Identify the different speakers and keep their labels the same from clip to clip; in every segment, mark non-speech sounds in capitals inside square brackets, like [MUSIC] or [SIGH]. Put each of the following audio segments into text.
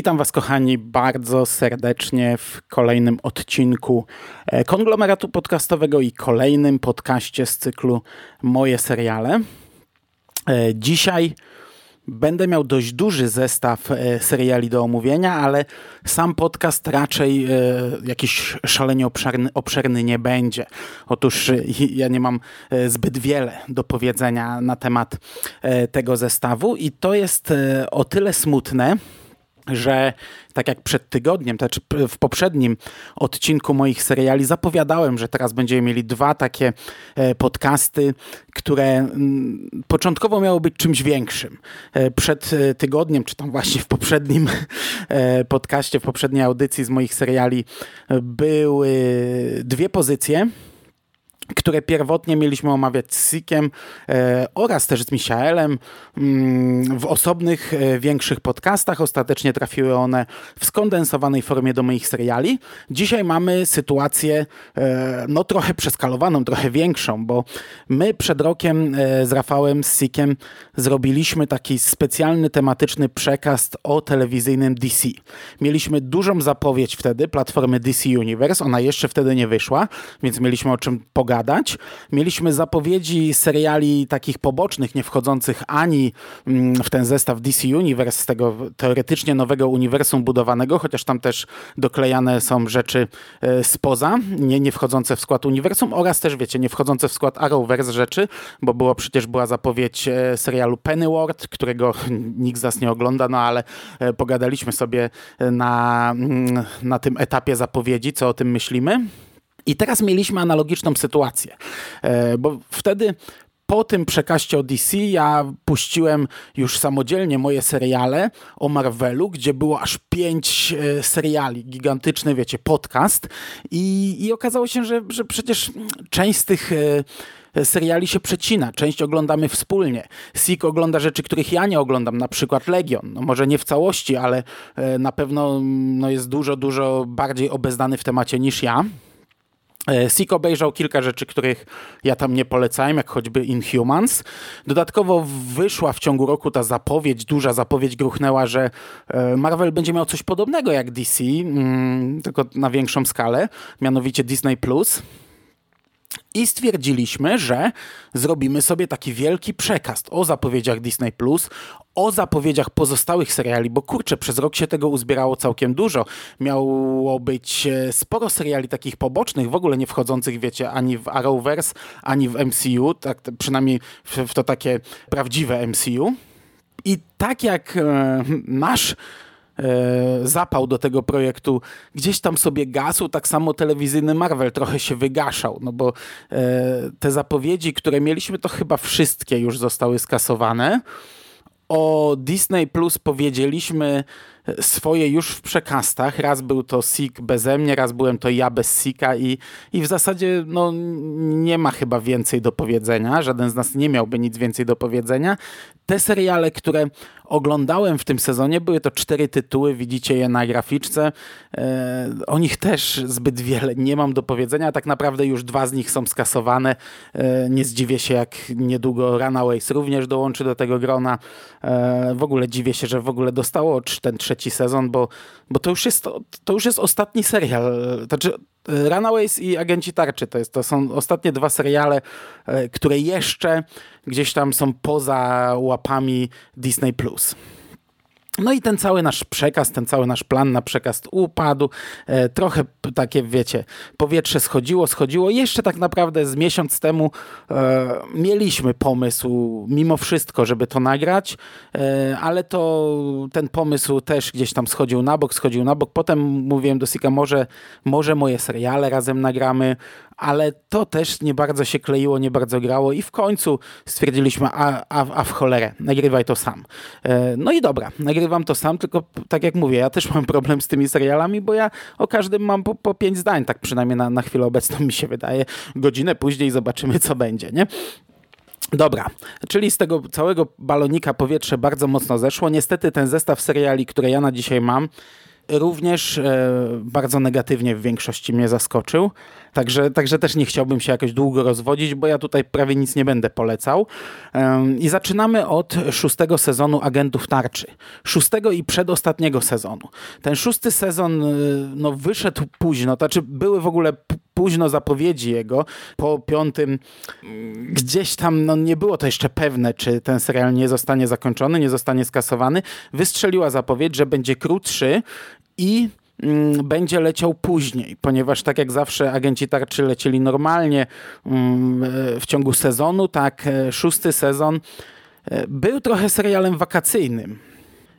Speaker 1: Witam Was, kochani, bardzo serdecznie w kolejnym odcinku e, konglomeratu podcastowego i kolejnym podcaście z cyklu Moje seriale. E, Dzisiaj będę miał dość duży zestaw e, seriali do omówienia, ale sam podcast raczej jakiś szalenie obszerny, obszerny nie będzie. Otóż ja nie mam zbyt wiele do powiedzenia na temat tego zestawu i to jest o tyle smutne, że tak jak przed tygodniem, to znaczy w poprzednim odcinku moich seriali zapowiadałem, że teraz będziemy mieli dwa takie e, podcasty, które mm, początkowo miały być czymś większym. E, Przed e, tygodniem, czy tam właśnie w poprzednim podcaście, w poprzedniej audycji z moich seriali były dwie pozycje które pierwotnie mieliśmy omawiać z Sikiem e, oraz też z Michaelem mm, w osobnych, e, większych podcastach. Ostatecznie trafiły one w skondensowanej formie do moich seriali. Dzisiaj mamy sytuację e, no trochę przeskalowaną, trochę większą, bo my przed rokiem z Rafałem, z Sikiem zrobiliśmy taki specjalny, tematyczny przekaz o telewizyjnym DC. Mieliśmy dużą zapowiedź wtedy platformy DC Universe, ona jeszcze wtedy nie wyszła, więc mieliśmy o czym pogadać. Mieliśmy zapowiedzi seriali takich pobocznych, nie wchodzących ani mm, w ten zestaw DC Universe, z tego teoretycznie nowego uniwersum budowanego, chociaż tam też doklejane są rzeczy e, spoza, nie, nie wchodzące w skład uniwersum oraz też, wiecie, nie wchodzące w skład Arrowverse rzeczy, bo było przecież była zapowiedź e, serialu Pennyworth, którego [LAUGHS] nikt z nas nie ogląda, no ale e, pogadaliśmy sobie na, mm, na tym etapie zapowiedzi, co o tym myślimy. I teraz mieliśmy analogiczną sytuację, e, bo wtedy po tym przekaście o DC ja puściłem już samodzielnie moje seriale o Marvelu, gdzie było aż pięć e, seriali, gigantyczny, wiecie, podcast i, i okazało się, że, że przecież część z tych e, seriali się przecina, część oglądamy wspólnie. Sik ogląda rzeczy, których ja nie oglądam, na przykład Legion. No może nie w całości, ale na pewno no jest dużo, dużo bardziej obeznany w temacie niż ja. E, Sik obejrzał kilka rzeczy, których ja tam nie polecałem, jak choćby Inhumans. Dodatkowo wyszła w ciągu roku ta zapowiedź, duża zapowiedź gruchnęła, że e, Marvel będzie miał coś podobnego jak DC, mm, tylko na większą skalę, mianowicie Disney+. Plus. I stwierdziliśmy, że zrobimy sobie taki wielki przekaz o zapowiedziach Disney Plus, o zapowiedziach pozostałych seriali, bo kurczę, przez rok się tego uzbierało całkiem dużo. Miało być e, sporo seriali takich pobocznych, w ogóle nie wchodzących, wiecie, ani w Arrowverse, ani w MCU, tak, przynajmniej w, w to takie prawdziwe MCU. I tak jak e, nasz e, zapał do tego projektu gdzieś tam sobie gasł, tak samo telewizyjny Marvel trochę się wygaszał, no bo e, te zapowiedzi, które mieliśmy, to chyba wszystkie już zostały skasowane. O Disney Plus powiedzieliśmy swoje już w przekastach. Raz był to Sik beze mnie, raz byłem to ja bez Sika i, i w zasadzie no, nie ma chyba więcej do powiedzenia. Żaden z nas nie miałby nic więcej do powiedzenia. Te seriale, które oglądałem w tym sezonie, były to cztery tytuły, widzicie je na graficzce. E, o nich też zbyt wiele nie mam do powiedzenia. Tak naprawdę już dwa z nich są skasowane. E, nie zdziwię się, jak niedługo Runaways również dołączy do tego grona. E, w ogóle dziwię się, że w ogóle dostało ten trzeci sezon, bo, bo to, już jest, to już jest ostatni serial. Znaczy, Runaways i Agenci Tarczy to, jest, to są ostatnie dwa seriale, e, które jeszcze gdzieś tam są poza łapami Disney+. No i ten cały nasz przekaz, ten cały nasz plan na przekaz upadł. E, trochę takie, wiecie, powietrze schodziło, schodziło. Jeszcze tak naprawdę z miesiąc temu e, mieliśmy pomysł, mimo wszystko, żeby to nagrać, e, ale to ten pomysł też gdzieś tam schodził na bok, schodził na bok. Potem mówiłem do Sika, może, może moje seriale razem nagramy, ale to też nie bardzo się kleiło, nie bardzo grało i w końcu stwierdziliśmy, a, a, a w cholerę, nagrywaj to sam. E, no i dobra, nagrywam to sam, tylko tak jak mówię, ja też mam problem z tymi serialami, bo ja o każdym mam po, po pięć zdań, tak przynajmniej na, na chwilę obecną mi się wydaje. Godzinę później zobaczymy, co będzie, nie? Dobra, czyli z tego całego balonika powietrze bardzo mocno zeszło. Niestety ten zestaw seriali, które ja na dzisiaj mam, również e, bardzo negatywnie w większości mnie zaskoczył. Także, także też nie chciałbym się jakoś długo rozwodzić, bo ja tutaj prawie nic nie będę polecał. I zaczynamy od szóstego sezonu Agentów Tarczy. Szóstego i przedostatniego sezonu. Ten szósty sezon e, no, wyszedł późno, to znaczy były w ogóle późno zapowiedzi jego. Po piątym gdzieś tam no, nie było to jeszcze pewne, czy ten serial nie zostanie zakończony, nie zostanie skasowany. Wystrzeliła zapowiedź, że będzie krótszy i mm, będzie leciał później, ponieważ tak jak zawsze agenci tarczy lecieli normalnie mm, w ciągu sezonu, tak e, szósty sezon e, był trochę serialem wakacyjnym.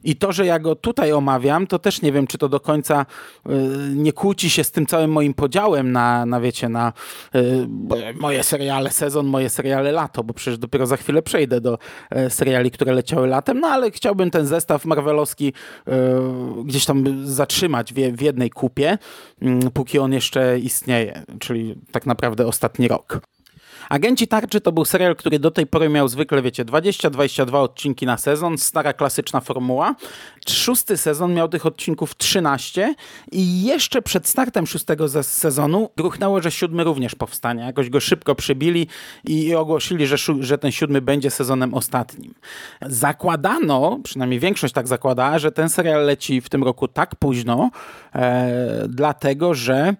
Speaker 1: I to, że ja go tutaj omawiam, to też nie wiem, czy to do końca y, nie kłóci się z tym całym moim podziałem na, na wiecie, na y, moje seriale sezon, moje seriale lato, bo przecież dopiero za chwilę przejdę do y, seriali, które leciały latem, no ale chciałbym ten zestaw marvelowski gdzieś tam zatrzymać w, w jednej kupie, póki on jeszcze istnieje, czyli tak naprawdę ostatni rok. Agenci Tarczy to był serial, który do tej pory miał zwykle, wiecie, 20-22 odcinki na sezon, stara klasyczna formuła. Szósty sezon miał tych odcinków 13 i jeszcze przed startem szóstego sezonu gruchnęło, że siódmy również powstanie. Jakoś go szybko przybili i ogłosili, że, że ten siódmy będzie sezonem ostatnim. Zakładano, przynajmniej większość tak zakładała, że ten serial leci w tym roku tak późno, e, dlatego że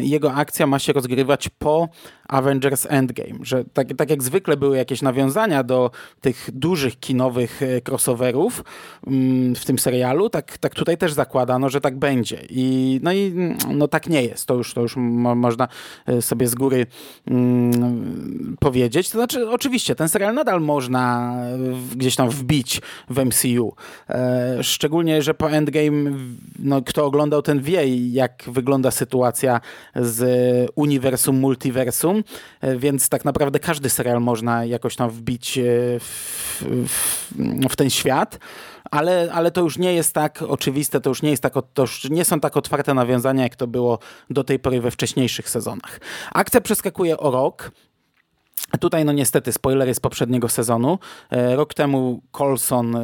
Speaker 1: jego akcja ma się rozgrywać po Avengers Endgame, że tak, tak jak zwykle były jakieś nawiązania do tych dużych kinowych e, crossoverów mm, w tym serialu, tak, tak tutaj też zakładano, że tak będzie. I, no i no tak nie jest. To już, to już mo można e, sobie z góry mm, powiedzieć. To znaczy, oczywiście, ten serial nadal można gdzieś tam wbić w MCU. E, szczególnie, że po Endgame, no, kto oglądał, ten wie, jak wygląda sytuacja z uniwersum, multiversum E, więc tak naprawdę każdy serial można jakoś tam wbić e, w, w, w ten świat ale, ale to już nie jest tak oczywiste, to już nie jest tak, to już nie są tak otwarte nawiązania, jak to było do tej pory we wcześniejszych sezonach. Akcja przeskakuje o rok. Tutaj no niestety spoilery z poprzedniego sezonu. E, rok temu Colson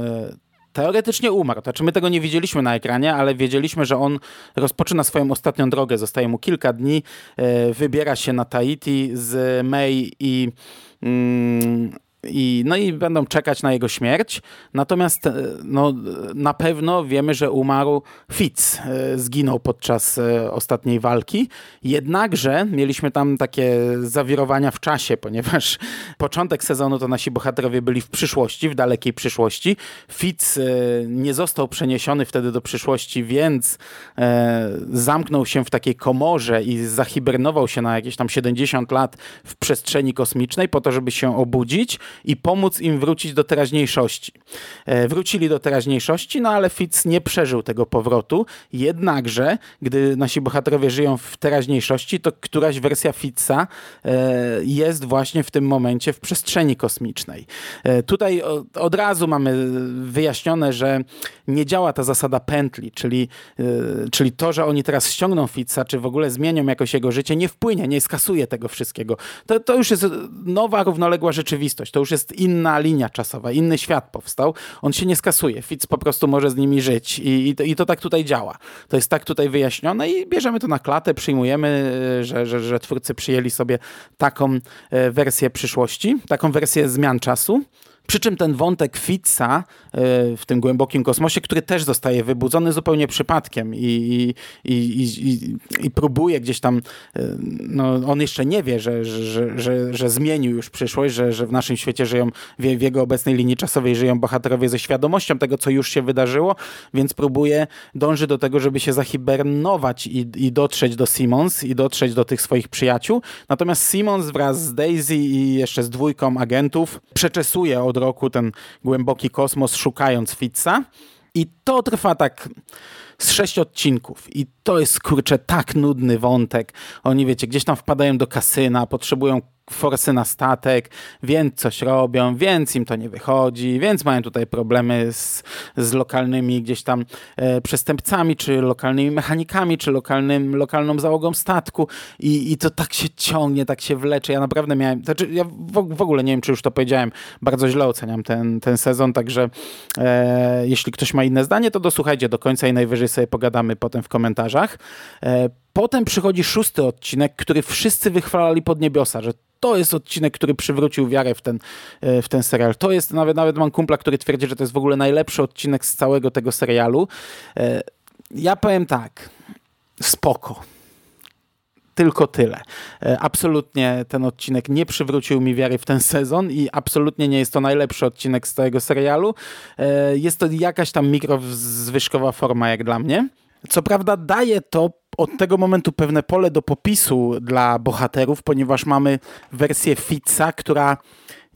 Speaker 1: teoretycznie umarł. To znaczy my tego nie widzieliśmy na ekranie, ale wiedzieliśmy, że on rozpoczyna swoją ostatnią drogę. Zostaje mu kilka dni, e, wybiera się na Tahiti z May i mm, i, no i będą czekać na jego śmierć. Natomiast e, no, na pewno wiemy, że umarł Fitz. E, zginął podczas e, ostatniej walki. Jednakże mieliśmy tam takie zawirowania w czasie, ponieważ [LAUGHS] początek sezonu to nasi bohaterowie byli w przyszłości, w dalekiej przyszłości. Fitz nie został przeniesiony wtedy do przyszłości, więc zamknął się w takiej komorze i zahibernował się na jakieś tam 70 lat w przestrzeni kosmicznej po to, żeby się obudzić i pomóc im wrócić do teraźniejszości. E, wrócili do teraźniejszości, no ale Fitz nie przeżył tego powrotu, jednakże, gdy nasi bohaterowie żyją w teraźniejszości, to któraś wersja Fitza e, jest właśnie w tym momencie w przestrzeni kosmicznej. E, tutaj od razu mamy wyjaśnione, że nie działa ta zasada pętli, czyli, czyli to, że oni teraz ściągną Fitza, czy w ogóle zmienią jakoś jego życie, nie wpłynie, nie skasuje tego wszystkiego. To, to już jest nowa, równoległa rzeczywistość. To już jest inna linia czasowa, inny świat powstał. On się nie skasuje. Fitz po prostu może z nimi żyć i, i, to, i to tak tutaj działa. To jest tak tutaj wyjaśnione i bierzemy to na klatę, przyjmujemy, że, że, że twórcy przyjęli sobie taką e, wersję przyszłości, taką wersję zmian czasu. Przy czym ten wątek Fitza e, w tym głębokim kosmosie, który też zostaje wybudzony zupełnie przypadkiem i, i, i, i, próbuje gdzieś tam, e, no on jeszcze nie wie, że, że, że, że zmienił już przyszłość, że, że w naszym świecie żyją, w, w jego obecnej linii czasowej żyją bohaterowie ze świadomością tego, co już się wydarzyło, więc próbuje, dąży do tego, żeby się zahibernować i, i dotrzeć do Simons i dotrzeć do tych swoich przyjaciół. Natomiast Simons wraz z Daisy i jeszcze z dwójką agentów przeczesuje od roku ten głęboki kosmos, szukając Fitza. I to trwa tak z sześć odcinków i to jest kurczę tak nudny wątek. Oni wiecie, gdzieś tam wpadają do kasyna, potrzebują forsy na statek, więc coś robią, więc im to nie wychodzi, więc mają tutaj problemy z, z lokalnymi gdzieś tam e, przestępcami, czy lokalnymi mechanikami, czy lokalnym, lokalną załogą statku I, i to tak się ciągnie, tak się wlecze. Ja naprawdę miałem, znaczy ja w, w ogóle nie wiem, czy już to powiedziałem, bardzo źle oceniam ten, ten sezon, także e, jeśli ktoś ma inne zdanie, to dosłuchajcie do końca i najwyżej sobie pogadamy potem w komentarzach. E, Potem przychodzi szósty odcinek, który wszyscy wychwalali pod niebiosa, że to jest odcinek, który przywrócił wiarę w ten, e, w ten serial. To jest, nawet, nawet mam kumpla, który twierdzi, że to jest w ogóle najlepszy odcinek z całego tego serialu. E, ja powiem tak, spoko. Tylko tyle. E, absolutnie ten odcinek nie przywrócił mi wiary w ten sezon i absolutnie nie jest to najlepszy odcinek z całego serialu. Jest to jakaś tam mikrozwyżkowa forma jak dla mnie. Co prawda daje to od tego momentu pewne pole do popisu dla bohaterów, ponieważ mamy wersję Fitza, która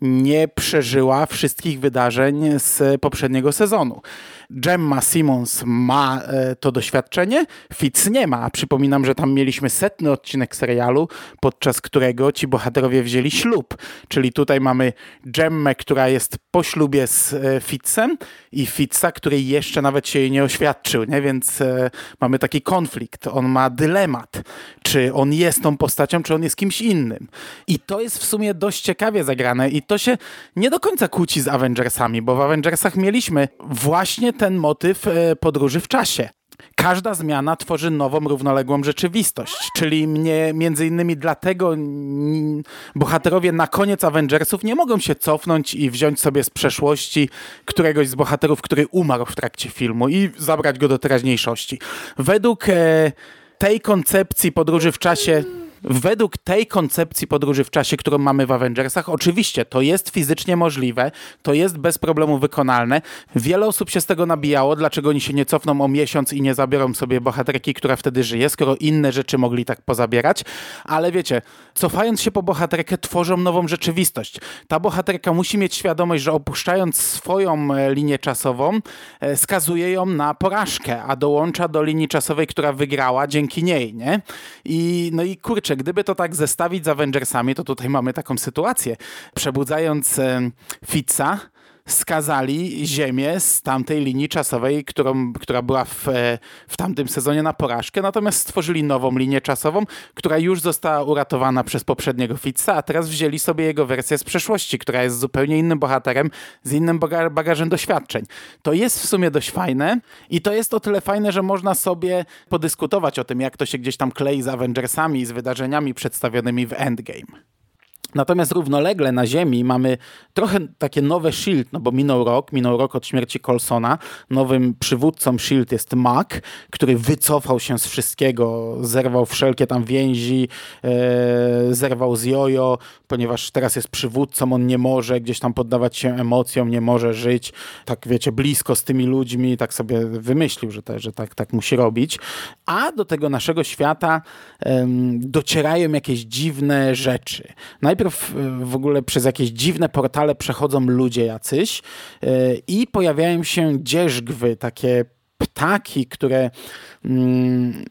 Speaker 1: nie przeżyła wszystkich wydarzeń z poprzedniego sezonu. Gemma Simmons ma e, to doświadczenie, Fitz nie ma. Przypominam, że tam mieliśmy setny odcinek serialu, podczas którego ci bohaterowie wzięli ślub. Czyli tutaj mamy Gemmę, która jest po ślubie z e, Fitzem i Fitza, który jeszcze nawet się jej nie oświadczył, nie? więc e, mamy taki konflikt. On ma dylemat, czy on jest tą postacią, czy on jest kimś innym. I to jest w sumie dość ciekawie zagrane i to się nie do końca kłóci z Avengersami, bo w Avengersach mieliśmy właśnie ten motyw e, podróży w czasie. Każda zmiana tworzy nową, równoległą rzeczywistość, czyli mnie, między innymi dlatego bohaterowie na koniec Avengersów nie mogą się cofnąć i wziąć sobie z przeszłości któregoś z bohaterów, który umarł w trakcie filmu i zabrać go do teraźniejszości. Według e, tej koncepcji podróży w czasie Według tej koncepcji podróży w czasie, którą mamy w Avengersach, oczywiście to jest fizycznie możliwe, to jest bez problemu wykonalne. Wiele osób się z tego nabijało, dlaczego oni się nie cofną o miesiąc i nie zabiorą sobie bohaterki, która wtedy żyje, skoro inne rzeczy mogli tak pozabierać. Ale wiecie, cofając się po bohaterkę, tworzą nową rzeczywistość. Ta bohaterka musi mieć świadomość, że opuszczając swoją e, linię czasową, e, skazuje ją na porażkę, a dołącza do linii czasowej, która wygrała dzięki niej, nie? I no i kurczę, kurczę, gdyby to tak zestawić z Avengersami, to tutaj mamy taką sytuację. Przebudzając Fitza, skazali Ziemię z tamtej linii czasowej, którą, która była w, e, w tamtym sezonie na porażkę, natomiast stworzyli nową linię czasową, która już została uratowana przez poprzedniego Fitza, a teraz wzięli sobie jego wersję z przeszłości, która jest zupełnie innym bohaterem, z innym bagażem doświadczeń. To jest w sumie dość fajne i to jest o tyle fajne, że można sobie podyskutować o tym, jak to się gdzieś tam klei z Avengersami z wydarzeniami przedstawionymi w Endgame. Natomiast równolegle na Ziemi mamy trochę takie nowe SHIELD, no bo minął rok, minął rok od śmierci Colsona. Nowym przywódcą SHIELD jest Mac, który wycofał się z wszystkiego, zerwał wszelkie tam więzi, e, zerwał z Jojo, ponieważ teraz jest przywódcą, on nie może gdzieś tam poddawać się emocjom, nie może żyć tak, wiecie, blisko z tymi ludźmi, tak sobie wymyślił, że, te, że tak, tak musi robić. A do tego naszego świata docierają jakieś dziwne rzeczy. Najpierw najpierw e, w ogóle przez jakieś dziwne portale przechodzą ludzie jacyś e, i pojawiają się dzierzgwy, takie ptaki, które mm,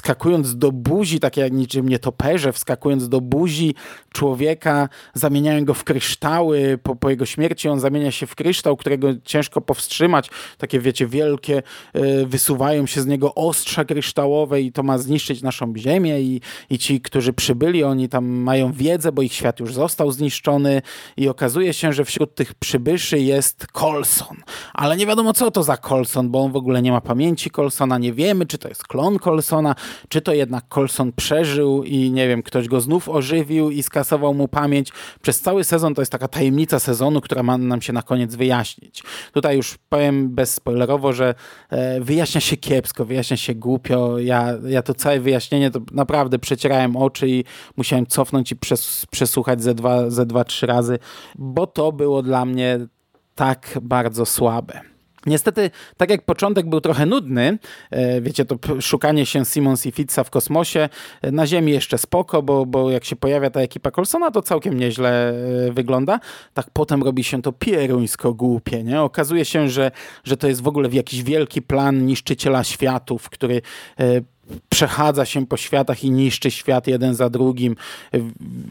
Speaker 1: wskakując do buzi, takie jak niczym nietoperze, wskakując do buzi człowieka, zamieniają go w kryształy. Po, po jego śmierci on zamienia się w kryształ, którego ciężko powstrzymać. Takie, wiecie, wielkie, y, wysuwają się z niego ostrza kryształowe i to ma zniszczyć naszą ziemię i, i ci, którzy przybyli, oni tam mają wiedzę, bo ich świat już został zniszczony i okazuje się, że wśród tych przybyszy jest Colson. Ale nie wiadomo, co to za Colson, bo on w ogóle nie ma pamięci Colsona, nie wiemy, czy to jest klon Colsona, czy to jednak Colson przeżył i nie wiem, ktoś go znów ożywił i skasował mu pamięć. Przez cały sezon to jest taka tajemnica sezonu, która ma nam się na koniec wyjaśnić. Tutaj już powiem bezspoilerowo, że e, wyjaśnia się kiepsko, wyjaśnia się głupio. Ja, ja to całe wyjaśnienie to naprawdę przecierałem oczy i musiałem cofnąć i przes przesłuchać ze dwa, ze dwa, trzy razy, bo to było dla mnie tak bardzo słabe. Niestety, tak jak początek był trochę nudny, e, wiecie, to szukanie się Simons i Fitza w kosmosie, e, na Ziemi jeszcze spoko, bo, bo jak się pojawia ta ekipa Colsona, to całkiem nieźle e, wygląda. Tak potem robi się to pieruńsko głupie, nie? Okazuje się, że, że to jest w ogóle jakiś wielki plan niszczyciela światów, który przechadza się po światach i niszczy świat jeden za drugim.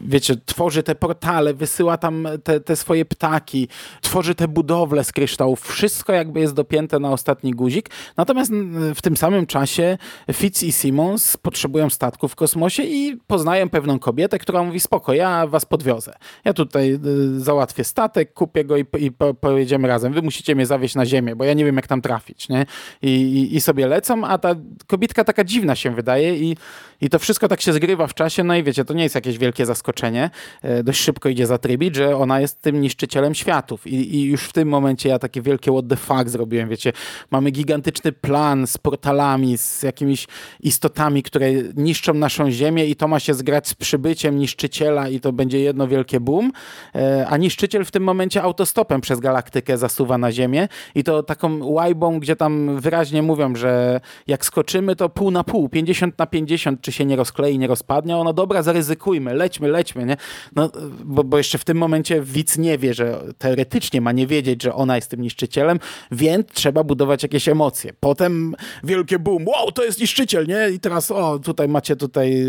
Speaker 1: Wiecie, tworzy te portale, wysyła tam te, te swoje ptaki, tworzy te budowle z kryształów. Wszystko jakby jest dopięte na ostatni guzik. Natomiast w tym samym czasie Fitz i Simons potrzebują statku w kosmosie i poznają pewną kobietę, która mówi spoko, ja was podwiozę. Ja tutaj y, załatwię statek, kupię go i, i po, pojedziemy razem. Wy musicie mnie zawieźć na ziemię, bo ja nie wiem jak tam trafić. Nie? I, i, I sobie lecą, a ta kobietka taka dziwna się wydaje i, i to wszystko tak się zgrywa w czasie, no i wiecie, to nie jest jakieś wielkie zaskoczenie, e, dość szybko idzie zatrybić, że ona jest tym niszczycielem światów. I, i już w tym momencie ja takie wielkie what the fuck zrobiłem, wiecie, mamy gigantyczny plan z portalami, z jakimiś istotami, które niszczą naszą ziemię i to ma się zgrać z przybyciem niszczyciela i to będzie jedno wielkie boom, e, a niszczyciel w tym momencie autostopem przez galaktykę zasuwa na ziemię i to taką łajbą, gdzie tam wyraźnie mówią, że jak skoczymy to pół na pół, 50 na 50, czy się nie rozklei, nie rozpadnie. Ono, dobra, zaryzykujmy, lećmy, lećmy, nie? No, bo, bo jeszcze w tym momencie widz nie wie, że teoretycznie ma nie wiedzieć, że ona jest tym niszczycielem, więc trzeba budować jakieś emocje. Potem wielkie boom, wow, to jest niszczyciel, nie? I teraz, o, tutaj macie tutaj,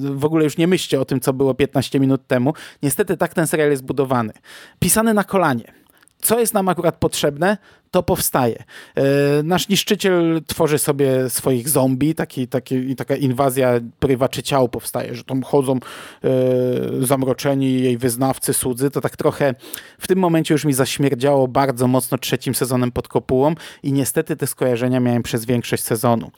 Speaker 1: w ogóle już nie myślcie o tym, co było 15 minut temu. Niestety tak ten serial jest budowany. Pisany na kolanie. Co jest nam akurat potrzebne? To powstaje. E, nasz niszczyciel tworzy sobie swoich zombie, taki, taki, taka inwazja prywaczy ciał powstaje, że tam chodzą e, zamroczeni jej wyznawcy, słudzy. To tak trochę w tym momencie już mi zaśmierdziało bardzo mocno trzecim sezonem pod kopułą i niestety te skojarzenia miałem przez większość sezonu.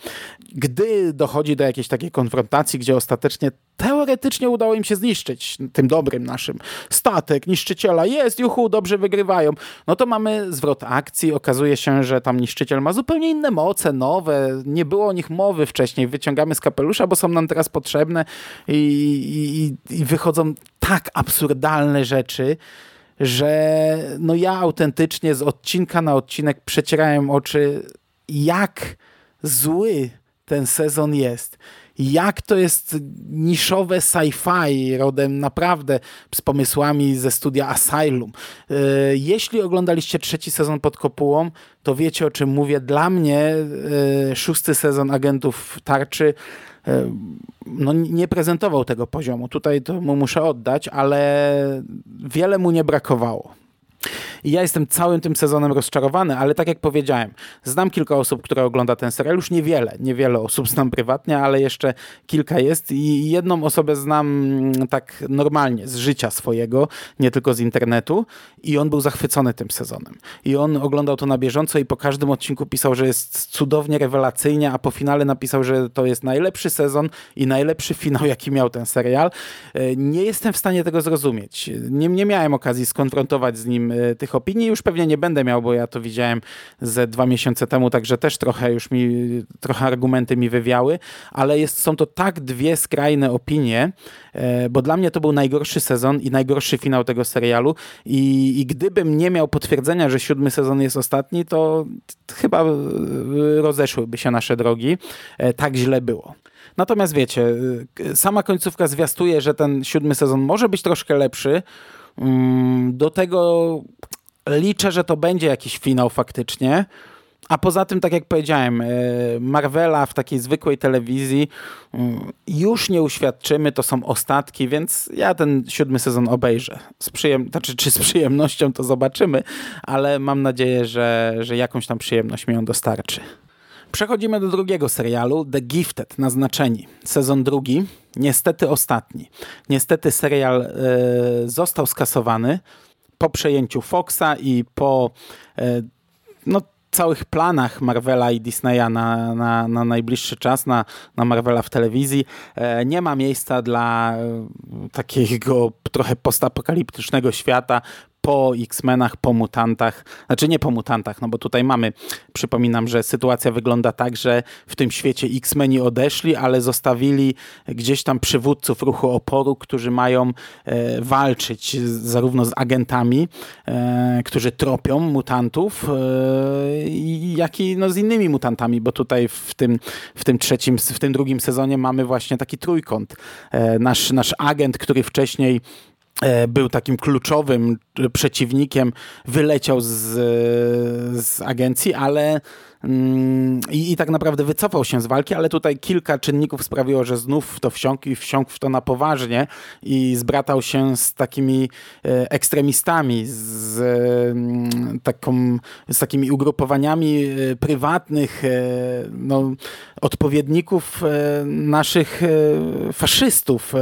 Speaker 1: Gdy dochodzi do jakiejś takiej konfrontacji, gdzie ostatecznie teoretycznie udało im się zniszczyć tym dobrym naszym statek, niszczyciela, jest, juhu, dobrze wygrywają, no to mamy zwrot akcji, okazuje się, że tam niszczyciel ma zupełnie inne moce, nowe, nie było o nich mowy wcześniej, wyciągamy z kapelusza, bo są nam teraz potrzebne i, i, i wychodzą tak absurdalne rzeczy, że no ja autentycznie z odcinka na odcinek przecierałem oczy, jak zły ten sezon jest jak to jest niszowe sci-fi rodem naprawdę z pomysłami ze studia Asylum. E, jeśli oglądaliście trzeci sezon pod kopułą, to wiecie o czym mówię. Dla mnie e, szósty sezon Agentów Tarczy e, no, nie prezentował tego poziomu. Tutaj to mu muszę oddać, ale wiele mu nie brakowało. I ja jestem całym tym sezonem rozczarowany, ale tak jak powiedziałem, znam kilka osób, które ogląda ten serial, już niewiele, niewiele osób znam prywatnie, ale jeszcze kilka jest i jedną osobę znam mm, tak normalnie, z życia swojego, nie tylko z internetu i on był zachwycony tym sezonem. I on oglądał to na bieżąco i po każdym odcinku pisał, że jest cudownie, rewelacyjnie, a po finale napisał, że to jest najlepszy sezon i najlepszy finał, jaki miał ten serial. E, nie jestem w stanie tego zrozumieć. Nie, nie miałem okazji skonfrontować z nim e, tych opinii. Już pewnie nie będę miał, bo ja to widziałem ze dwa miesiące temu, także też trochę już mi, trochę argumenty mi wywiały, ale jest, są to tak dwie skrajne opinie, e, bo dla mnie to był najgorszy sezon i najgorszy finał tego serialu i, i gdybym nie miał potwierdzenia, że siódmy sezon jest ostatni, to chyba e, rozeszłyby się nasze drogi. E, tak źle było. Natomiast wiecie, sama końcówka zwiastuje, że ten siódmy sezon może być troszkę lepszy, Mm, do tego liczę, że to będzie jakiś finał faktycznie. A poza tym, tak jak powiedziałem, e, Marvela w takiej zwykłej telewizji mm, już nie uświadczymy, to są ostatki, więc ja ten siódmy sezon obejrzę. Z przyjem znaczy, czy z przyjemnością to zobaczymy, ale mam nadzieję, że, że jakąś tam przyjemność mi on dostarczy. Przechodzimy do drugiego serialu, The Gifted, naznaczeni. Sezon drugi, niestety ostatni. Niestety serial e, został skasowany po przejęciu Foxa i po e, no, całych planach Marvela i Disneya na, na, na najbliższy czas, na, na Marvela w telewizji. E, nie ma miejsca dla e, takiego trochę postapokaliptycznego świata po X-Menach, po mutantach, znaczy nie po mutantach, no bo tutaj mamy, przypominam, że sytuacja wygląda tak, że w tym świecie X-Meni odeszli, ale zostawili gdzieś tam przywódców ruchu oporu, którzy mają e, walczyć zarówno z agentami, e, którzy tropią mutantów, e, jak i no, z innymi mutantami, bo tutaj w tym, w tym trzecim, w tym drugim sezonie mamy właśnie taki trójkąt. E, nasz, nasz agent, który wcześniej był takim kluczowym przeciwnikiem, wyleciał z, z agencji, ale I, I, tak naprawdę wycofał się z walki, ale tutaj kilka czynników sprawiło, że znów w to wsiąkł i wsiąkł w to na poważnie i zbratał się z takimi e, ekstremistami, z, mm, taką, z takimi ugrupowaniami e, prywatnych e, no, odpowiedników naszych faszystów,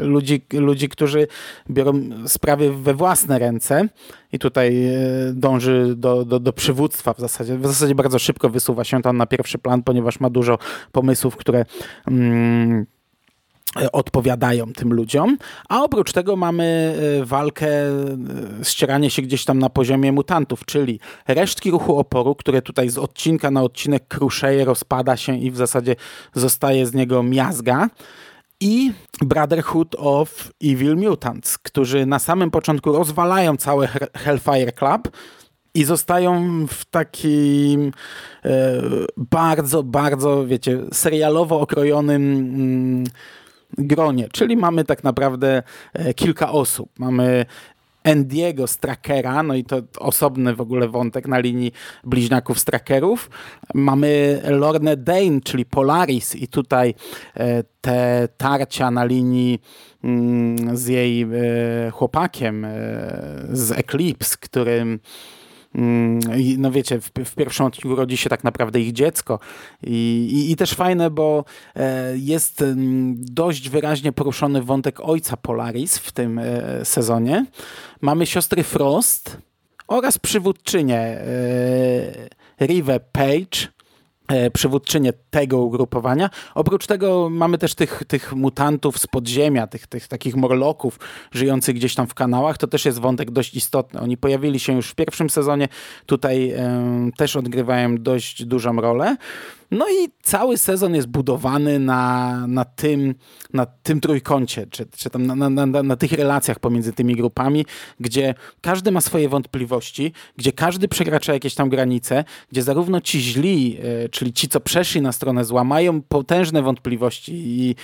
Speaker 1: ludzi, ludzi, którzy biorą sprawy we własne ręce i tutaj dąży do, do, do przywództwa w zasadzie. W zasadzie bardzo szybko wysuwa się tam na pierwszy plan, ponieważ ma dużo pomysłów, które mm, e, odpowiadają tym ludziom, a oprócz tego mamy e, walkę, ścieranie się gdzieś tam na poziomie mutantów, czyli resztki ruchu oporu, które tutaj z odcinka na odcinek kruszeje, rozpada się i w zasadzie zostaje z niego miazga. I Brotherhood of Evil Mutants, którzy na samym początku rozwalają całe Hellfire Club i zostają w takim e, bardzo, bardzo, wiecie, serialowo okrojonym mm, gronie. Czyli mamy tak naprawdę e, kilka osób. Mamy Endiego z Trackera, no i to osobny w ogóle wątek na linii bliźniaków z Trackerów. Mamy Lorne Dane, czyli Polaris i tutaj e, te tarcia na linii mm, z jej chłopakiem z Eclipse, którym no wiecie, w, w pierwszym odcinku rodzi się tak naprawdę ich dziecko. I, i, i też fajne, bo e, jest mm, dość wyraźnie poruszony wątek ojca Polaris w tym e, sezonie. Mamy siostry Frost oraz przywódczynię e, Rive Page, przywódczynię tego ugrupowania. Oprócz tego mamy też tych, tych mutantów z podziemia, tych, tych takich morloków żyjących gdzieś tam w kanałach. To też jest wątek dość istotny. Oni pojawili się już w pierwszym sezonie, tutaj e, też odgrywają dość dużą rolę. No i cały sezon jest budowany na, na, tym, na tym trójkącie, czy, czy tam na, na, na, na tych relacjach pomiędzy tymi grupami, gdzie każdy ma swoje wątpliwości, gdzie każdy przekracza jakieś tam granice, gdzie zarówno ci źli, e, czyli ci, co przeszli na stronę zła, mają potężne wątpliwości i,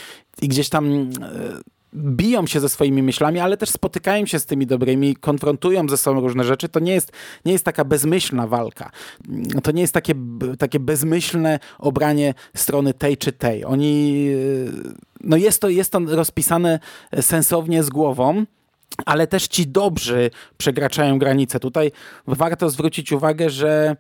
Speaker 1: i gdzieś tam e, biją się ze swoimi myślami, ale też spotykają się z tymi dobrymi, konfrontują ze sobą różne rzeczy. To nie jest, nie jest taka bezmyślna walka. To nie jest takie, takie bezmyślne obranie strony tej czy tej. Oni, no jest to, jest to rozpisane sensownie z głową, ale też ci dobrzy przekraczają granice. Tutaj warto zwrócić uwagę, że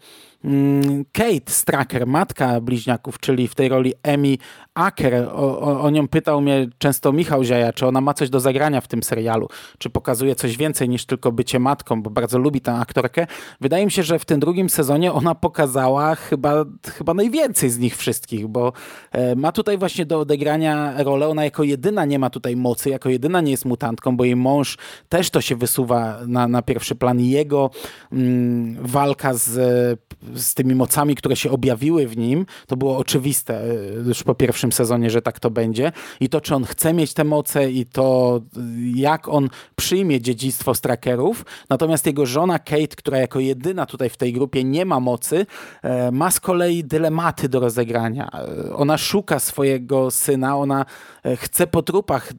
Speaker 1: Kate Stracker, matka bliźniaków, czyli w tej roli Emi Aker, o, o, o, nią pytał mnie często Michał Ziaja, czy ona ma coś do zagrania w tym serialu, czy pokazuje coś więcej niż tylko bycie matką, bo bardzo lubi tę aktorkę. Wydaje mi się, że w tym drugim sezonie ona pokazała chyba, chyba najwięcej z nich wszystkich, bo e, ma tutaj właśnie do odegrania rolę, ona jako jedyna nie ma tutaj mocy, jako jedyna nie jest mutantką, bo jej mąż też to się wysuwa na, na pierwszy plan. Jego mm, walka z, z tymi mocami, które się objawiły w nim, to było oczywiste e, już po pierwszym sezonie, że tak to będzie. I to, czy on chce mieć te moce i to, jak on przyjmie dziedzictwo z trackerów. Natomiast jego żona Kate, która jako jedyna tutaj w tej grupie nie ma mocy, e, ma z kolei dylematy do rozegrania. E, ona szuka swojego syna, ona e, chce po trupach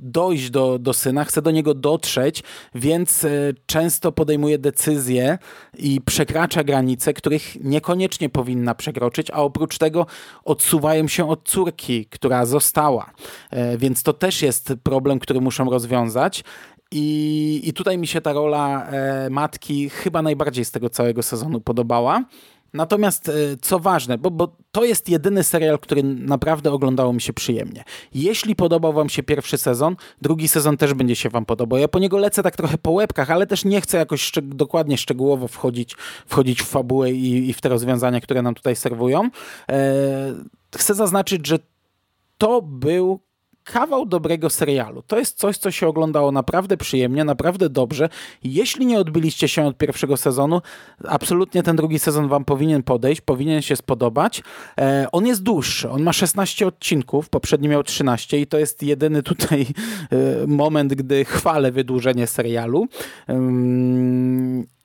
Speaker 1: dojść do, do syna, chce do niego dotrzeć, więc e, często podejmuje decyzje i przekracza granice, których niekoniecznie powinna przekroczyć, a oprócz tego odsuwają się od córki, która została. E, więc to też jest problem, który muszą rozwiązać. I, I tutaj mi się ta rola e, matki chyba najbardziej z tego całego sezonu podobała. Natomiast e, co ważne, bo, bo to jest jedyny serial, który naprawdę oglądało mi się przyjemnie. Jeśli podobał wam się pierwszy sezon, drugi sezon też będzie się wam podobał. Ja po niego lecę tak trochę po łebkach, ale też nie chcę jakoś szczeg dokładnie, szczegółowo wchodzić, wchodzić w fabułę i, i, w te rozwiązania, które nam tutaj serwują. E, chcę zaznaczyć, że to był kawał dobrego serialu. To jest coś, co się oglądało naprawdę przyjemnie, naprawdę dobrze. Jeśli nie odbyliście się od pierwszego sezonu, absolutnie ten drugi sezon wam powinien podejść, powinien się spodobać. E, on jest dłuższy, on ma 16 odcinków, poprzedni miał 13 i to jest jedyny tutaj e, moment, gdy chwalę wydłużenie serialu.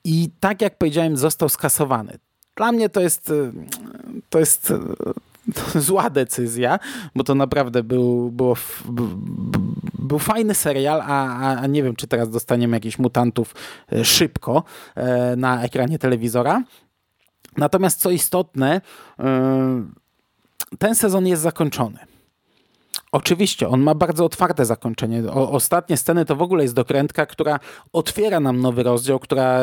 Speaker 1: I tak jak powiedziałem, został skasowany. Dla mnie to jest, e, to jest zła decyzja, bo to naprawdę był, było, był fajny serial, a, a, nie wiem, czy teraz dostaniemy jakichś mutantów e, szybko e, na ekranie telewizora. Natomiast co istotne, e, ten sezon jest zakończony. Oczywiście, on ma bardzo otwarte zakończenie. O, ostatnie sceny to w ogóle jest dokrętka, która otwiera nam nowy rozdział, która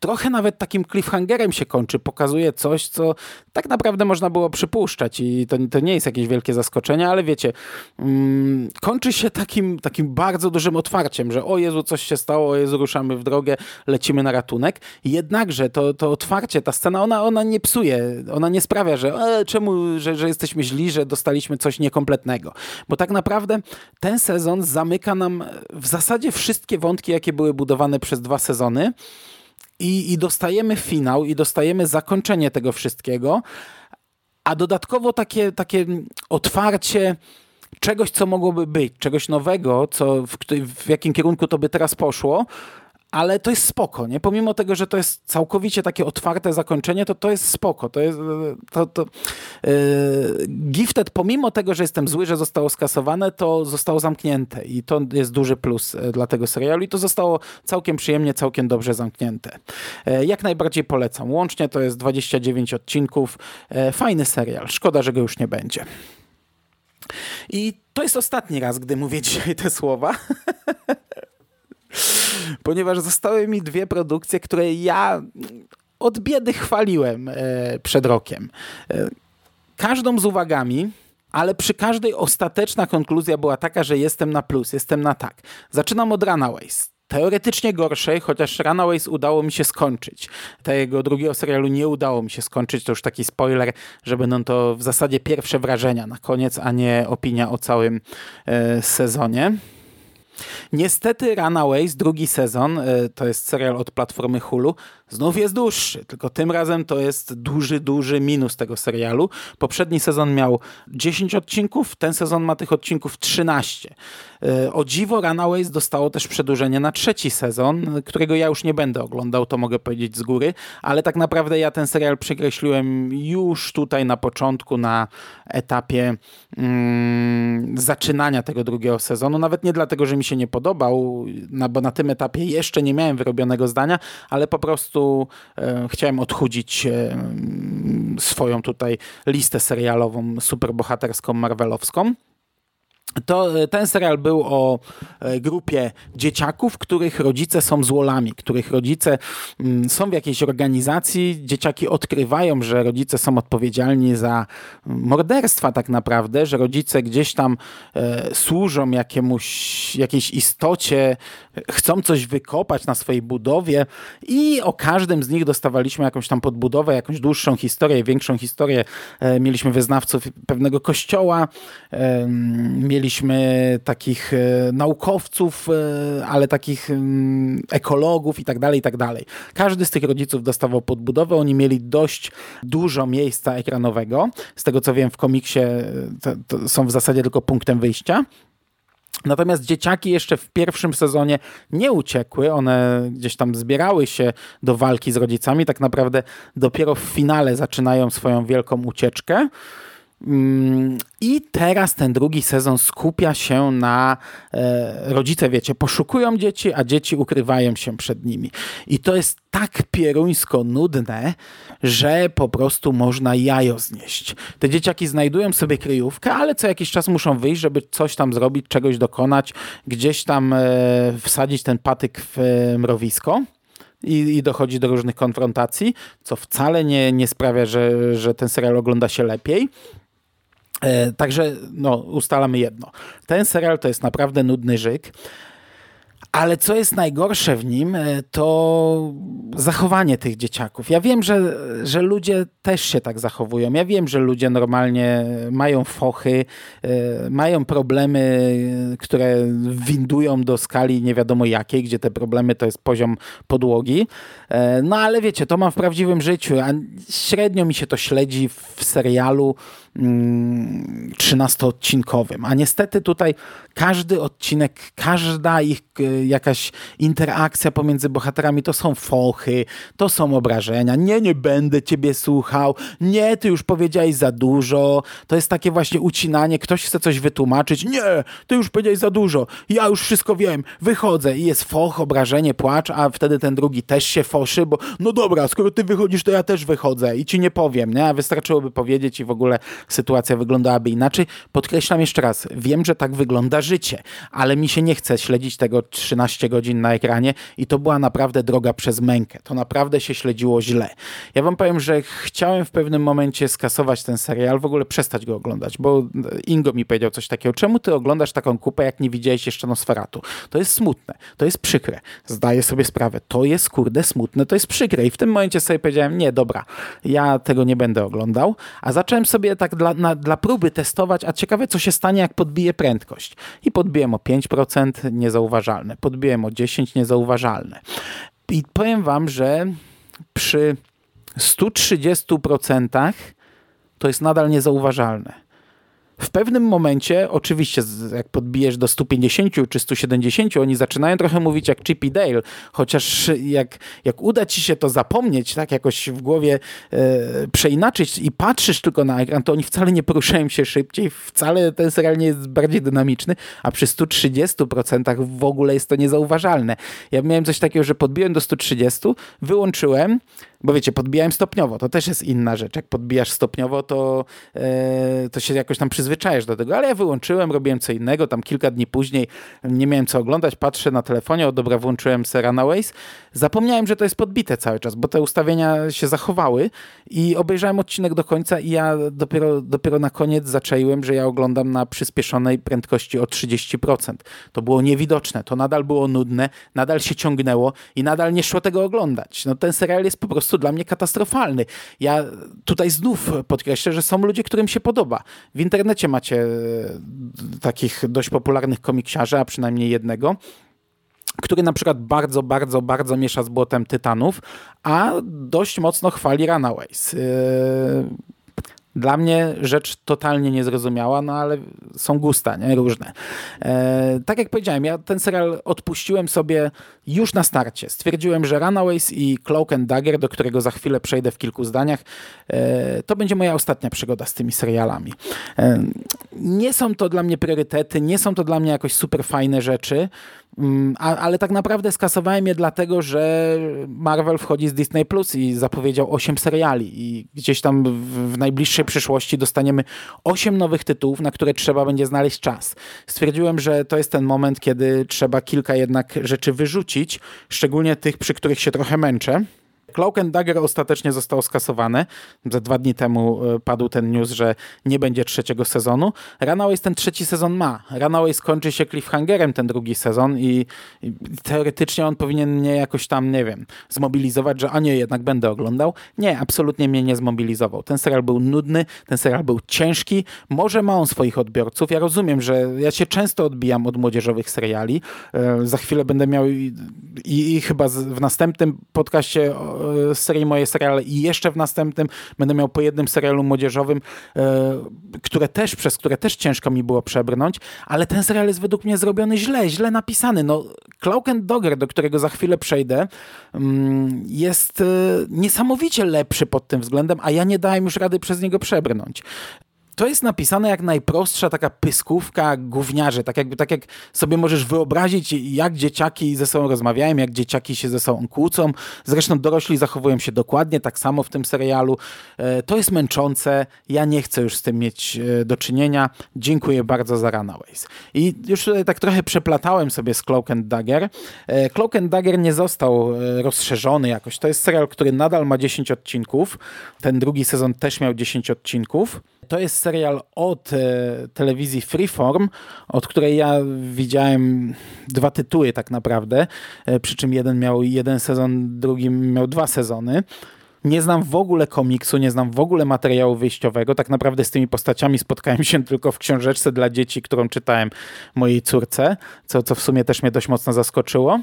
Speaker 1: trochę nawet takim cliffhangerem się kończy. Pokazuje coś, co tak naprawdę można było przypuszczać i to, to nie jest jakieś wielkie zaskoczenie, ale wiecie, mm, kończy się takim, takim bardzo dużym otwarciem, że o Jezu, coś się stało, o Jezu, ruszamy w drogę, lecimy na ratunek. Jednakże to, to otwarcie, ta scena, ona, ona nie psuje, ona nie sprawia, że e, czemu, że, że jesteśmy źli, że dostaliśmy coś niekompletnego. Bo tak naprawdę ten sezon zamyka nam w zasadzie wszystkie wątki, jakie były budowane przez dwa sezony. I, I dostajemy finał, i dostajemy zakończenie tego wszystkiego, a dodatkowo takie, takie otwarcie czegoś, co mogłoby być, czegoś nowego, co w, w jakim kierunku to by teraz poszło, ale to jest spoko, nie? Pomimo tego, że to jest całkowicie takie otwarte zakończenie, to to jest spoko. To jest, to, to, yy, Gifted, pomimo tego, że jestem zły, że zostało skasowane, to zostało zamknięte i to jest duży plus e, dla tego serialu i to zostało całkiem przyjemnie, całkiem dobrze zamknięte. Yy, jak najbardziej polecam. Łącznie to jest 29 odcinków. Yy, fajny serial. Szkoda, że go już nie będzie. I to jest ostatni raz, gdy mówię [LAUGHS] dzisiaj te słowa. [LAUGHS] ponieważ zostały mi dwie produkcje, które ja od biedy chwaliłem e, przed rokiem. E, każdą z uwagami, ale przy każdej ostateczna konkluzja była taka, że jestem na plus, jestem na tak. Zaczynam od Runaways. Teoretycznie gorszej, chociaż Runaways udało mi się skończyć. Tego drugiego serialu nie udało mi się skończyć, to już taki spoiler, że będą to w zasadzie pierwsze wrażenia na koniec, a nie opinia o całym e, sezonie. Niestety Runaways, drugi sezon, e, to jest serial od platformy Hulu, znów jest dłuższy, tylko tym razem to jest duży, duży minus tego serialu. Poprzedni sezon miał 10 odcinków, ten sezon ma tych odcinków 13. E, o dziwo Runaways dostało też przedłużenie na trzeci sezon, którego ja już nie będę oglądał, to mogę powiedzieć z góry, ale tak naprawdę ja ten serial przekreśliłem już tutaj na początku, na etapie mm, zaczynania tego drugiego sezonu, nawet nie dlatego, że mi się nie podobał, no bo na tym etapie jeszcze nie miałem wyrobionego zdania, ale po prostu e, chciałem odchudzić e, swoją tutaj listę serialową superbohaterską, marvelowską to e, ten serial był o e, grupie dzieciaków, których rodzice są złolami, których rodzice mm, są w jakiejś organizacji. Dzieciaki odkrywają, że rodzice są odpowiedzialni za mm, morderstwa tak naprawdę, że rodzice gdzieś tam e, służą jakiemuś, jakiejś istocie, chcą coś wykopać na swojej budowie i o każdym z nich dostawaliśmy jakąś tam podbudowę, jakąś dłuższą historię, większą historię. Mieliśmy wyznawców pewnego kościoła, mieliśmy mieliśmy takich e, naukowców, e, ale takich mm, ekologów i tak dalej, i tak dalej. Każdy z tych rodziców dostawał podbudowę, oni mieli dość dużo miejsca ekranowego. Z tego co wiem w komiksie e, to, to są w zasadzie tylko punktem wyjścia. Natomiast dzieciaki jeszcze w pierwszym sezonie nie uciekły, one gdzieś tam zbierały się do walki z rodzicami. Tak naprawdę dopiero w finale zaczynają swoją wielką ucieczkę. I teraz ten drugi sezon skupia się na e, rodzice, wiecie, poszukują dzieci, a dzieci ukrywają się przed nimi. I to jest tak pieruńsko nudne, że po prostu można jajo znieść. Te dzieciaki znajdują sobie kryjówkę, ale co jakiś czas muszą wyjść, żeby coś tam zrobić, czegoś dokonać, gdzieś tam e, wsadzić ten patyk w e, mrowisko i, i, dochodzi do różnych konfrontacji, co wcale nie, nie sprawia, że, że ten serial ogląda się lepiej. E, także no, ustalamy jedno. Ten serial to jest naprawdę nudny żyk, Ale co jest najgorsze w nim, e, to zachowanie tych dzieciaków. Ja wiem, że, że ludzie też się tak zachowują. Ja wiem, że ludzie normalnie mają fochy, e, mają problemy, które windują do skali nie wiadomo jakiej, gdzie te problemy to jest poziom podłogi. No ale wiecie, to mam w prawdziwym życiu, a średnio mi się to śledzi w serialu 13-odcinkowym. Mm, a niestety tutaj każdy odcinek, każda ich e, jakaś interakcja pomiędzy bohaterami to są fochy, to są obrażenia. Nie, nie będę ciebie słuchał. Nie, ty już powiedziałeś za dużo. To jest takie właśnie ucinanie. Ktoś chce coś wytłumaczyć. Nie, ty już powiedziałeś za dużo. Ja już wszystko wiem. Wychodzę i jest foch, obrażenie, płacz, a wtedy ten drugi też się foszy, bo no dobra, skoro ty wychodzisz, to ja też wychodzę i ci nie powiem, nie? A wystarczyłoby powiedzieć i w ogóle sytuacja wyglądałaby inaczej. Podkreślam jeszcze raz, wiem, że tak wygląda życie, ale mi się nie chce śledzić tego 13 godzin na ekranie i to była naprawdę droga przez mękę. To naprawdę się śledziło źle. Ja wam powiem, że chciałem w pewnym momencie skasować ten serial, w ogóle przestać go oglądać, bo Ingo mi powiedział coś takiego, czemu ty oglądasz taką kupę, jak nie widziałeś jeszcze Nosferatu? To jest smutne, to jest przykre. Zdaję sobie sprawę, to jest kurde smutne, to jest przykre i w tym momencie sobie powiedziałem, nie, dobra, ja tego nie będę oglądał, a zacząłem sobie tak dla, na, dla próby testować, a ciekawe co się stanie, jak podbiję prędkość. I podbiłem o 5%, niezauważalne. Podbiłem o 10%, niezauważalne. I powiem wam, że przy 130% to jest nadal niezauważalne. W pewnym momencie, oczywiście, jak podbijesz do 150 czy 170, oni zaczynają trochę mówić jak Chippy Dale, chociaż jak, jak uda ci się to zapomnieć, tak jakoś w głowie e, przeinaczyć i patrzysz tylko na ekran, to oni wcale nie poruszają się szybciej, wcale ten serial nie jest bardziej dynamiczny, a przy 130% w ogóle jest to niezauważalne. Ja miałem coś takiego, że podbiłem do 130, wyłączyłem, bo wiecie, podbijałem stopniowo, to też jest inna rzecz. Jak podbijasz stopniowo, to, e, to się jakoś tam przyzwyczajasz do tego. Ale ja wyłączyłem, robiłem co innego. Tam kilka dni później nie miałem co oglądać, patrzę na telefonie, o dobra, włączyłem Serana Ways. Zapomniałem, że to jest podbite cały czas, bo te ustawienia się zachowały i obejrzałem odcinek do końca i ja dopiero, dopiero na koniec zaczęłem, że ja oglądam na przyspieszonej prędkości o 30%. To było niewidoczne, to nadal było nudne, nadal się ciągnęło i nadal nie szło tego oglądać. No ten serial jest po prostu prostu dla mnie katastrofalny. Ja tutaj znów podkreślę, że są ludzie, którym się podoba. W internecie macie e, takich dość popularnych komiksiarzy, a przynajmniej jednego, który na przykład bardzo, bardzo, bardzo miesza z błotem Tytanów, a dość mocno chwali Runaways. Yy dla mnie rzecz totalnie niezrozumiała, no ale są gusta, nie? Różne. E, tak jak powiedziałem, ja ten serial odpuściłem sobie już na starcie. Stwierdziłem, że Runaways i Cloak and Dagger, do którego za chwilę przejdę w kilku zdaniach, e, to będzie moja ostatnia przygoda z tymi serialami. E, nie są to dla mnie priorytety, nie są to dla mnie jakoś super fajne rzeczy, Mm, ale tak naprawdę skasowałem je dlatego, że Marvel wchodzi z Disney Plus i zapowiedział 8 seriali i gdzieś tam w najbliższej przyszłości dostaniemy 8 nowych tytułów, na które trzeba będzie znaleźć czas. Stwierdziłem, że to jest ten moment, kiedy trzeba kilka jednak rzeczy wyrzucić, szczególnie tych, przy których się trochę męczę. Cloak and Dagger ostatecznie zostało skasowane. Za dwa dni temu e, padł ten news, że nie będzie trzeciego sezonu. Runaways ten trzeci sezon ma. Runaways skończy się cliffhangerem ten drugi sezon i, i teoretycznie on powinien mnie jakoś tam, nie wiem, zmobilizować, że a nie, jednak będę oglądał. Nie, absolutnie mnie nie zmobilizował. Ten serial był nudny, ten serial był ciężki. Może ma on swoich odbiorców. Ja rozumiem, że ja się często odbijam od młodzieżowych seriali. E, za chwilę będę miał i, i, i chyba w następnym podcaście e, serii Moje Seriale i jeszcze w następnym będę miał po jednym serialu młodzieżowym, e, które też, przez które też ciężko mi było przebrnąć, ale ten serial jest według mnie zrobiony źle, źle napisany. No, Cloak and Dogger, do którego za chwilę przejdę, mm, jest e, niesamowicie lepszy pod tym względem, a ja nie dałem już rady przez niego przebrnąć to jest napisane jak najprostsza taka pyskówka gówniarzy, tak, jakby, tak jak sobie możesz wyobrazić, jak dzieciaki ze sobą rozmawiają, jak dzieciaki się ze sobą kłócą. Zresztą dorośli zachowują się dokładnie tak samo w tym serialu. E, to jest męczące, ja nie chcę już z tym mieć e, do czynienia. Dziękuję bardzo za Runaways. I już tutaj tak trochę przeplatałem sobie z Cloak and Dagger. E, Cloak and Dagger nie został rozszerzony jakoś. To jest serial, który nadal ma 10 odcinków. Ten drugi sezon też miał 10 odcinków. To jest serial od e, telewizji Freeform, od której ja widziałem dwa tytuły tak naprawdę, e, przy czym jeden miał jeden sezon, drugi miał dwa sezony. Nie znam w ogóle komiksu, nie znam w ogóle materiału wyjściowego. Tak naprawdę z tymi postaciami spotkałem się [LAUGHS] tylko w książeczce dla dzieci, którą czytałem mojej córce, co, co w sumie też mnie dość mocno zaskoczyło.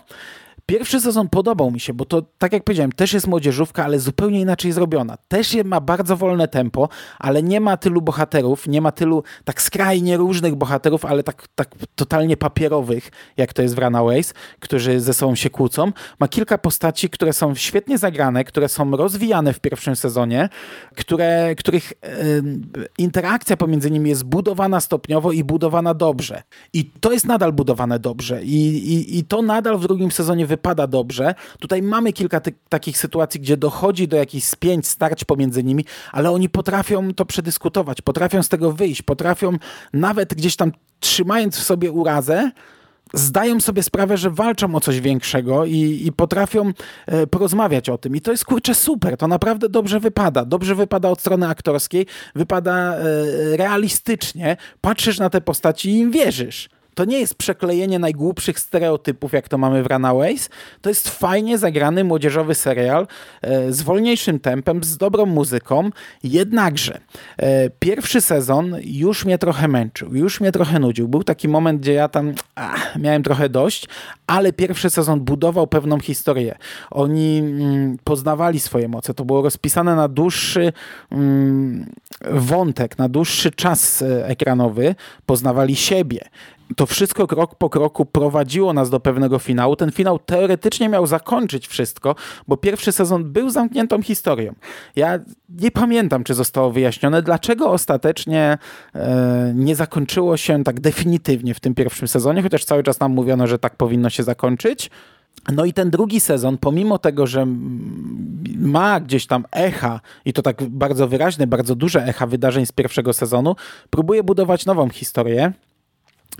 Speaker 1: Pierwszy sezon podobał mi się, bo to, tak jak powiedziałem, też jest młodzieżówka, ale zupełnie inaczej zrobiona. Też ma bardzo wolne tempo, ale nie ma tylu bohaterów, nie ma tylu tak skrajnie różnych bohaterów, ale tak, tak totalnie papierowych, jak to jest w Runaways, którzy ze sobą się kłócą. Ma kilka postaci, które są świetnie zagrane, które są rozwijane w pierwszym sezonie, które, których yy, interakcja pomiędzy nimi jest budowana stopniowo i budowana dobrze. I to jest nadal budowane dobrze. I, i, i to nadal w drugim sezonie wypada dobrze. Tutaj mamy kilka ty- takich sytuacji, gdzie dochodzi do jakichś spięć, starć pomiędzy nimi, ale oni potrafią to przedyskutować, potrafią z tego wyjść, potrafią nawet gdzieś tam trzymając w sobie urazę, zdają sobie sprawę, że walczą o coś większego i, i potrafią e, porozmawiać o tym. I to jest kurczę super, to naprawdę dobrze wypada. Dobrze wypada od strony aktorskiej, wypada e, realistycznie. Patrzysz na te postaci i im wierzysz. To nie jest przeklejenie najgłupszych stereotypów, jak to mamy w Runaways. To jest fajnie zagrany młodzieżowy serial e, z wolniejszym tempem, z dobrą muzyką. Jednakże e, pierwszy sezon już mnie trochę męczył, już mnie trochę nudził. Był taki moment, gdzie ja tam ach, miałem trochę dość, ale pierwszy sezon budował pewną historię. Oni mm, poznawali swoje moce. To było rozpisane na dłuższy mm, wątek, na dłuższy czas e, ekranowy. Poznawali siebie to wszystko krok po kroku prowadziło nas do pewnego finału. Ten finał teoretycznie miał zakończyć wszystko, bo pierwszy sezon był zamkniętą historią. Ja nie pamiętam, czy zostało wyjaśnione, dlaczego ostatecznie e, nie zakończyło się tak definitywnie w tym pierwszym sezonie, chociaż cały czas nam mówiono, że tak powinno się zakończyć. No i ten drugi sezon, pomimo tego, że ma gdzieś tam echa, i to tak bardzo wyraźne, bardzo duże echa wydarzeń z pierwszego sezonu, próbuje budować nową historię.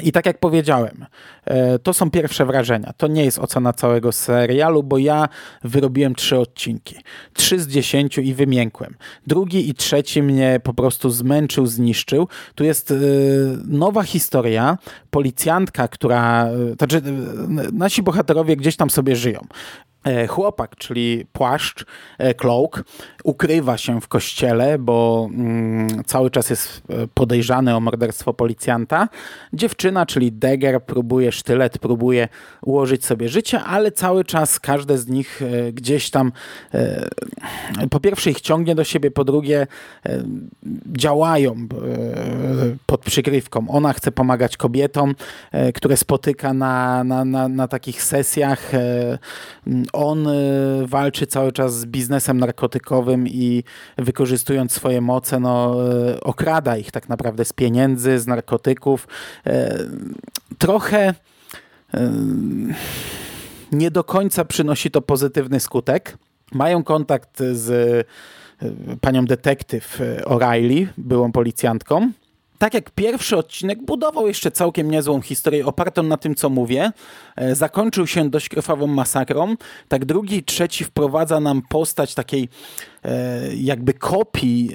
Speaker 1: I tak jak powiedziałem, e, to są pierwsze wrażenia. To nie jest ocena całego serialu, bo ja wyrobiłem trzy odcinki. Trzy z dziesięciu i wymiękłem. Drugi i trzeci mnie po prostu zmęczył, zniszczył. Tu jest e, nowa historia. Policjantka, która... E, znaczy, nasi bohaterowie gdzieś tam sobie żyją. E, chłopak, czyli płaszcz, e, cloak, ukrywa się w kościele, bo mm, cały czas jest e, podejrzany o morderstwo policjanta. Dziewczyna, czyli Dagger, próbuje sztylet, próbuje ułożyć sobie życie, ale cały czas każde z nich gdzieś tam po pierwsze ich ciągnie do siebie, po drugie działają pod przykrywką. Ona chce pomagać kobietom, które spotyka na, na, na, na takich sesjach on y, walczy cały czas z biznesem narkotykowym i wykorzystując swoje moce, no, y, okrada ich tak naprawdę z pieniędzy, z narkotyków. Y, trochę nie do końca przynosi to pozytywny skutek. Mają kontakt z panią detektyw O'Reilly, byłą policjantką, tak jak pierwszy odcinek budował jeszcze całkiem niezłą historię opartą na tym, co mówię, e, zakończył się dość krwawą masakrą, tak drugi i trzeci wprowadza nam postać takiej jakby kopii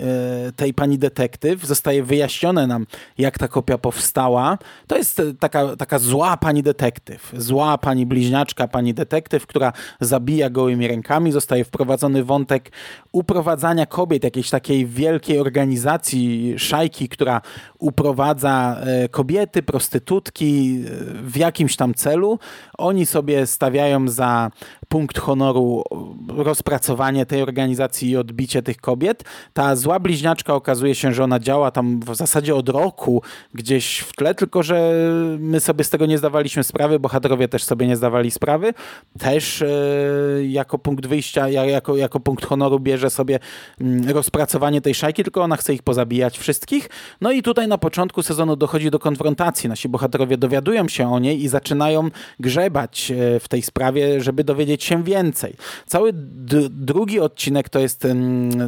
Speaker 1: e, tej pani detektyw. Zostaje wyjaśnione nam, jak ta kopia powstała. To jest e, taka, taka zła pani detektyw, zła pani bliźniaczka, pani detektyw, która zabija gołymi rękami. Zostaje wprowadzony wątek uprowadzania kobiet, jakiejś takiej wielkiej organizacji, szajki, która uprowadza kobiety, prostytutki w jakimś tam celu. Oni sobie stawiają za punkt honoru rozpracowanie tej organizacji i odbicie tych kobiet. Ta zła bliźniaczka okazuje się, że ona działa tam w zasadzie od roku gdzieś w tle, tylko że my sobie z tego nie zdawaliśmy sprawy, bohaterowie też sobie nie zdawali sprawy. Też e, jako punkt wyjścia, jako, jako punkt honoru bierze sobie mm, rozpracowanie tej szajki, tylko ona chce ich pozabijać wszystkich. No i tutaj na początku sezonu dochodzi do konfrontacji. Nasi bohaterowie dowiadują się o niej i zaczynają grzebać e, w tej sprawie, żeby dowiedzieć się więcej. Cały drugi odcinek to jest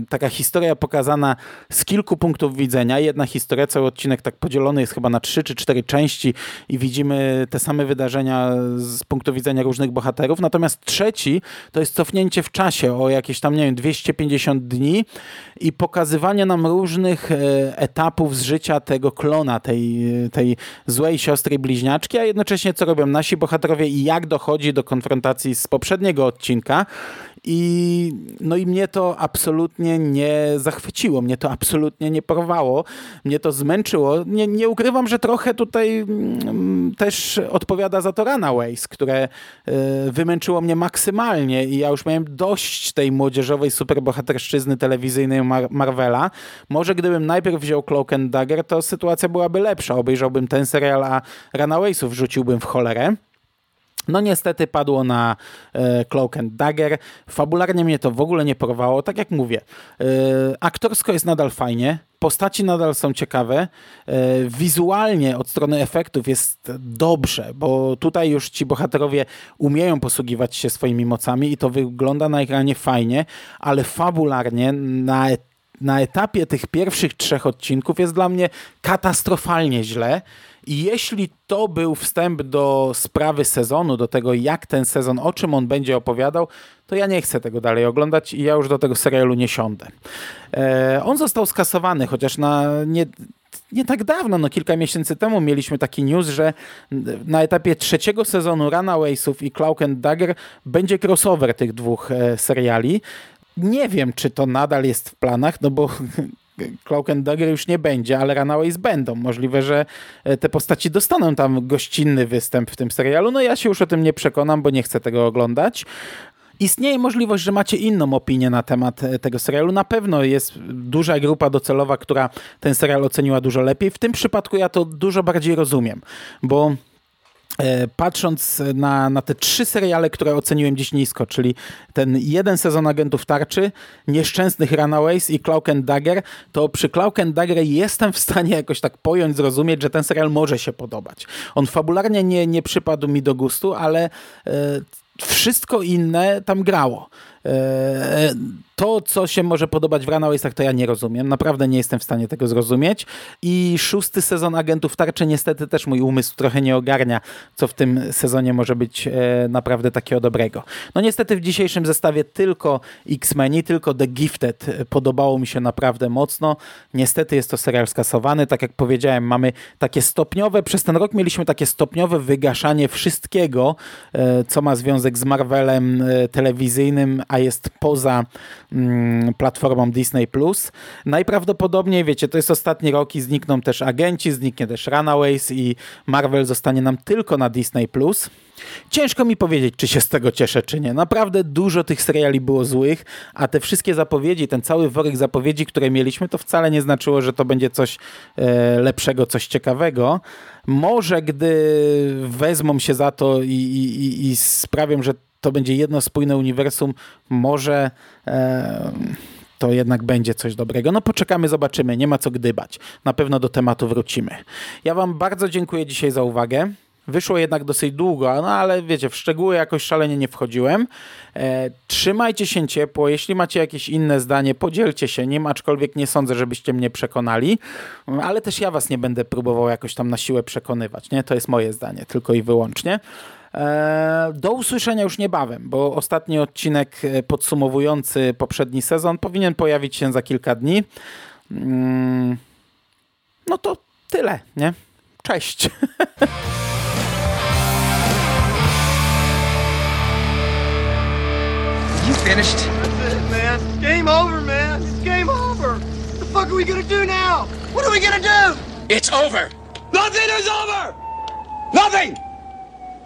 Speaker 1: taka historia pokazana z kilku punktów widzenia. Jedna historia, cały odcinek tak podzielony jest chyba na trzy czy cztery części i widzimy te same wydarzenia z punktu widzenia różnych bohaterów. Natomiast trzeci to jest cofnięcie w czasie o jakieś tam, nie wiem, 250 dni i pokazywanie nam różnych e, etapów z życia tego klona, tej, tej złej siostry bliźniaczki, a jednocześnie co robią nasi bohaterowie i jak dochodzi do konfrontacji z poprzedniego odcinka. I, no i mnie to absolutnie nie zachwyciło, mnie to absolutnie nie porwało, mnie to zmęczyło. Nie, nie ukrywam, że trochę tutaj mm, też odpowiada za to Runaways, które y, wymęczyło mnie maksymalnie i ja już miałem dość tej młodzieżowej superbohaterszczyzny telewizyjnej Mar Marvela. Może gdybym najpierw wziął Cloak and Dagger, to sytuacja byłaby lepsza. Obejrzałbym ten serial, a Runawaysów rzuciłbym w cholerę. No niestety padło na e, Cloak and Dagger. Fabularnie mnie to w ogóle nie porwało. Tak jak mówię, e, aktorsko jest nadal fajnie, postaci nadal są ciekawe, e, wizualnie od strony efektów jest dobrze, bo tutaj już ci bohaterowie umieją posługiwać się swoimi mocami i to wygląda na ekranie fajnie, ale fabularnie na na etapie tych pierwszych trzech odcinków jest dla mnie katastrofalnie źle. I jeśli to był wstęp do sprawy sezonu, do tego jak ten sezon, o czym on będzie opowiadał, to ja nie chcę tego dalej oglądać i ja już do tego serialu nie siądę. E, on został skasowany, chociaż na nie, nie tak dawno, no kilka miesięcy temu mieliśmy taki news, że na etapie trzeciego sezonu Runawaysów i Cloak and Dagger będzie crossover tych dwóch e, seriali. Nie wiem, czy to nadal jest w planach, no bo [LAUGHS] Cloak and Dagger już nie będzie, ale Runaways będą. Możliwe, że e, te postaci dostaną tam gościnny występ w tym serialu. No ja się już o tym nie przekonam, bo nie chcę tego oglądać. Istnieje możliwość, że macie inną opinię na temat e, tego serialu. Na pewno jest duża grupa docelowa, która ten serial oceniła dużo lepiej. W tym przypadku ja to dużo bardziej rozumiem, bo patrząc na, na te trzy seriale, które oceniłem dziś nisko, czyli ten jeden sezon Agentów Tarczy, Nieszczęsnych Runaways i Cloak and Dagger, to przy Cloak and Dagger jestem w stanie jakoś tak pojąć, zrozumieć, że ten serial może się podobać. On fabularnie nie, nie przypadł mi do gustu, ale e, wszystko inne tam grało. E, to, co się może podobać w Runawaysach, to ja nie rozumiem. Naprawdę nie jestem w stanie tego zrozumieć. I szósty sezon Agentów Tarczy niestety też mój umysł trochę nie ogarnia, co w tym sezonie może być e, naprawdę takiego dobrego. No niestety w dzisiejszym zestawie tylko X-Meni, tylko The Gifted podobało mi się naprawdę mocno. Niestety jest to serial skasowany. Tak jak powiedziałem, mamy takie stopniowe, przez ten rok mieliśmy takie stopniowe wygaszanie wszystkiego, e, co ma związek z Marvelem telewizyjnym, a jest poza mm, platformą Disney+. Najprawdopodobniej, wiecie, to jest ostatni rok i znikną też agenci, zniknie też Runaways i Marvel zostanie nam tylko na Disney+. Ciężko mi powiedzieć, czy się z tego cieszę, czy nie. Naprawdę dużo tych seriali było złych, a te wszystkie zapowiedzi, ten cały worek zapowiedzi, które mieliśmy, to wcale nie znaczyło, że to będzie coś e, lepszego, coś ciekawego. Może gdy wezmą się za to i, i, i sprawią, że to będzie jedno spójne uniwersum, może e, to jednak będzie coś dobrego. No poczekamy, zobaczymy, nie ma co gdybać. Na pewno do tematu wrócimy. Ja wam bardzo dziękuję dzisiaj za uwagę. Wyszło jednak dosyć długo, no ale wiecie, w szczegóły jakoś szalenie nie wchodziłem. E, trzymajcie się ciepło. Jeśli macie jakieś inne zdanie, podzielcie się nim, aczkolwiek nie sądzę, żebyście mnie przekonali, ale też ja was nie będę próbował jakoś tam na siłę przekonywać. Nie? To jest moje zdanie, tylko i wyłącznie. E, do usłyszenia już niebawem, bo ostatni odcinek e, podsumowujący poprzedni sezon powinien pojawić się za kilka dni. Mm, no to tyle, nie? Cześć. [LAUGHS]
Speaker 2: You finished?
Speaker 3: That's it, man. Game over, man. It's game over. What the fuck are we gonna do now? What are we gonna do?
Speaker 2: It's over.
Speaker 3: Nothing is over! Nothing!